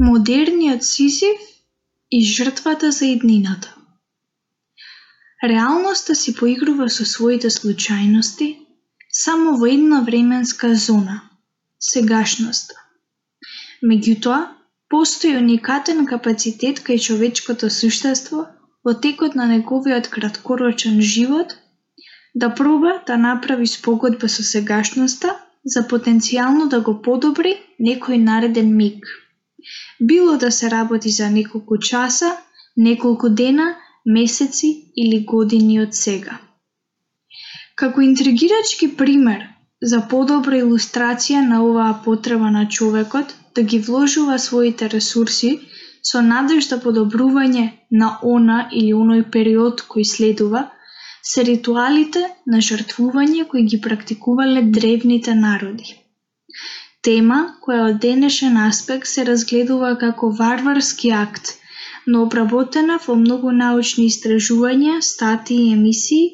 Модерниот Сизиф и жртвата за иднината. Реалноста си поигрува со своите случајности само во една временска зона – сегашноста. Меѓутоа, постои уникатен капацитет кај човечкото суштество во текот на неговиот краткорочен живот да проба да направи спогодба со сегашноста за потенцијално да го подобри некој нареден миг било да се работи за неколку часа, неколку дена, месеци или години од сега. Како интригирачки пример за подобра илустрација на оваа потреба на човекот да ги вложува своите ресурси со надеж за подобрување на она или оној период кој следува, се ритуалите на жртвување кои ги практикувале древните народи тема која од денешен аспект се разгледува како варварски акт, но обработена во многу научни истражувања, статии и емисии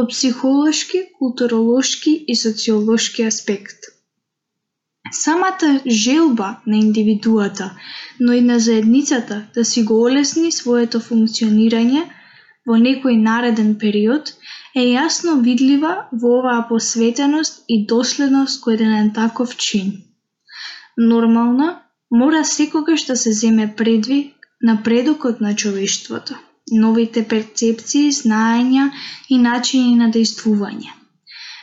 од психолошки, културолошки и социолошки аспект. Самата желба на индивидуата, но и на заедницата да си го олесни своето функционирање во некој нареден период е јасно видлива во оваа посветеност и доследност кој еден таков чин. Нормално, мора секогаш да се земе предви напредокот на човештвото, новите перцепции, знаења и начини на действување.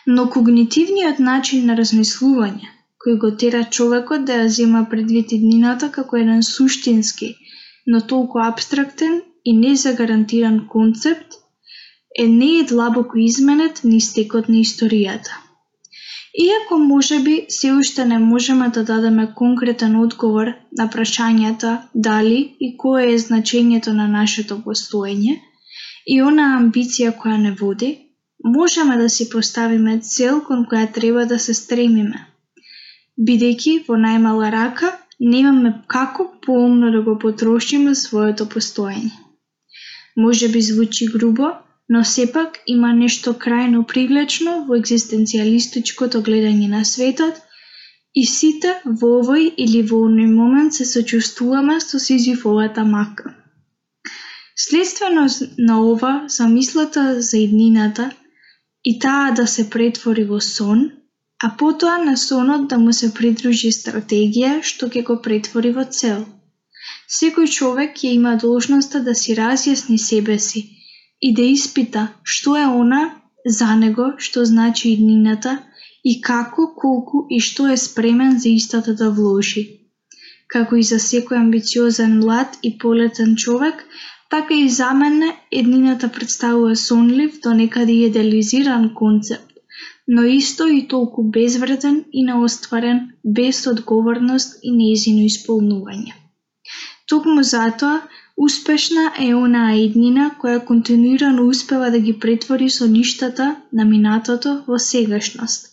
Но когнитивниот начин на размислување, кој го тера човекот да ја зема предвид иднината како еден суштински, но толку абстрактен и незагарантиран концепт, е не е длабоко изменет ни стекот на историјата. Иако можеби се уште не можеме да дадеме конкретен одговор на прашањата дали и кое е значењето на нашето постоење и она амбиција која не води, можеме да си поставиме цел кон која треба да се стремиме. Бидејќи во најмала рака немаме како поумно да го потрошиме своето постоење. Може би звучи грубо, но сепак има нешто крајно привлечно во екзистенцијалистичкото гледање на светот и сите во овој или во оној момент се сочувствуваме со Сизифовата мака. Следствено на ова, замислата за иднината и таа да се претвори во сон, а потоа на сонот да му се придружи стратегија што ќе го претвори во цел. Секој човек ќе има должноста да си разјасни себе си, и да испита што е она за него што значи иднината и како, колку и што е спремен за истата да вложи. Како и за секој амбициозен млад и полетен човек, така и за мене еднината представува сонлив до некаде идеализиран концепт, но исто и толку безвреден и неостварен, без одговорност и неизино исполнување. Токму затоа, Успешна е онаа иднина која континуирано успева да ги претвори со ништата на минатото во сегашност,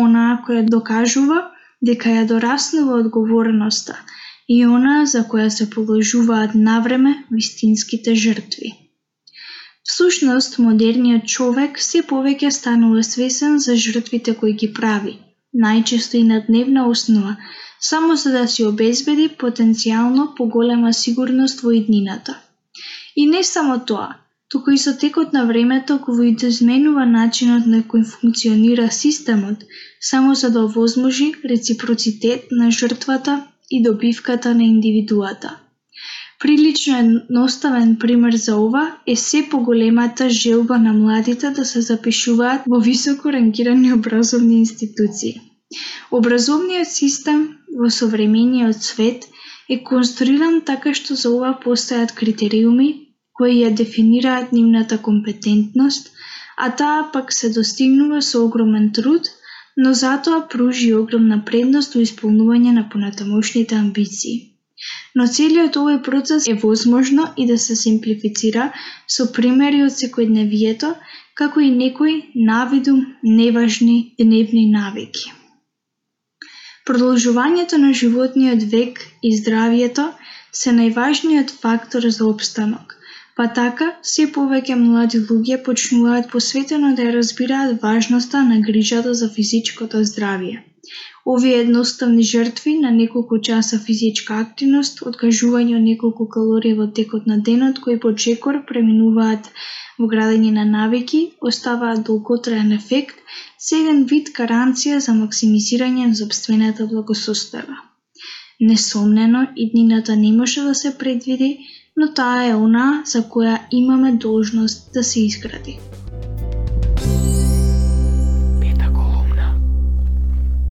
онаа која докажува дека ја дораснува одговорноста и онаа за која се положуваат навреме вистинските жртви. Всушност, модерниот човек се повеќе станува свесен за жртвите кои ги прави, најчесто и на дневна основа, само за да си обезбеди потенцијално поголема сигурност во иднината. И не само тоа, туку и со текот на времето кој изменува начинот на кој функционира системот, само за да овозможи реципроцитет на жртвата и добивката на индивидуата. Прилично едноставен пример за ова е се поголемата желба на младите да се запишуваат во високо рангирани образовни институции. Образовниот систем во современиот свет е конструиран така што за ова постојат критериуми кои ја дефинираат нивната компетентност, а таа пак се достигнува со огромен труд, но затоа пружи огромна предност во исполнување на понатамошните амбиции. Но целиот овој процес е возможно и да се симплифицира со примери од секојдневието, како и некои навидум неважни дневни навики. Продолжувањето на животниот век и здравието се најважниот фактор за опстанок, па така се повеќе млади луѓе почнуваат посветено да ја разбираат важноста на грижата за физичкото здравје. Овие едноставни жртви на неколку часа физичка активност, откажување од неколку калории во текот на денот кои почекор преминуваат во градење на навики, оставаат долготраен ефект, се еден вид гаранција за максимизирање на собствената благосостојба. Несомнено, иднината не може да се предвиди, но таа е она за која имаме должност да се изгради.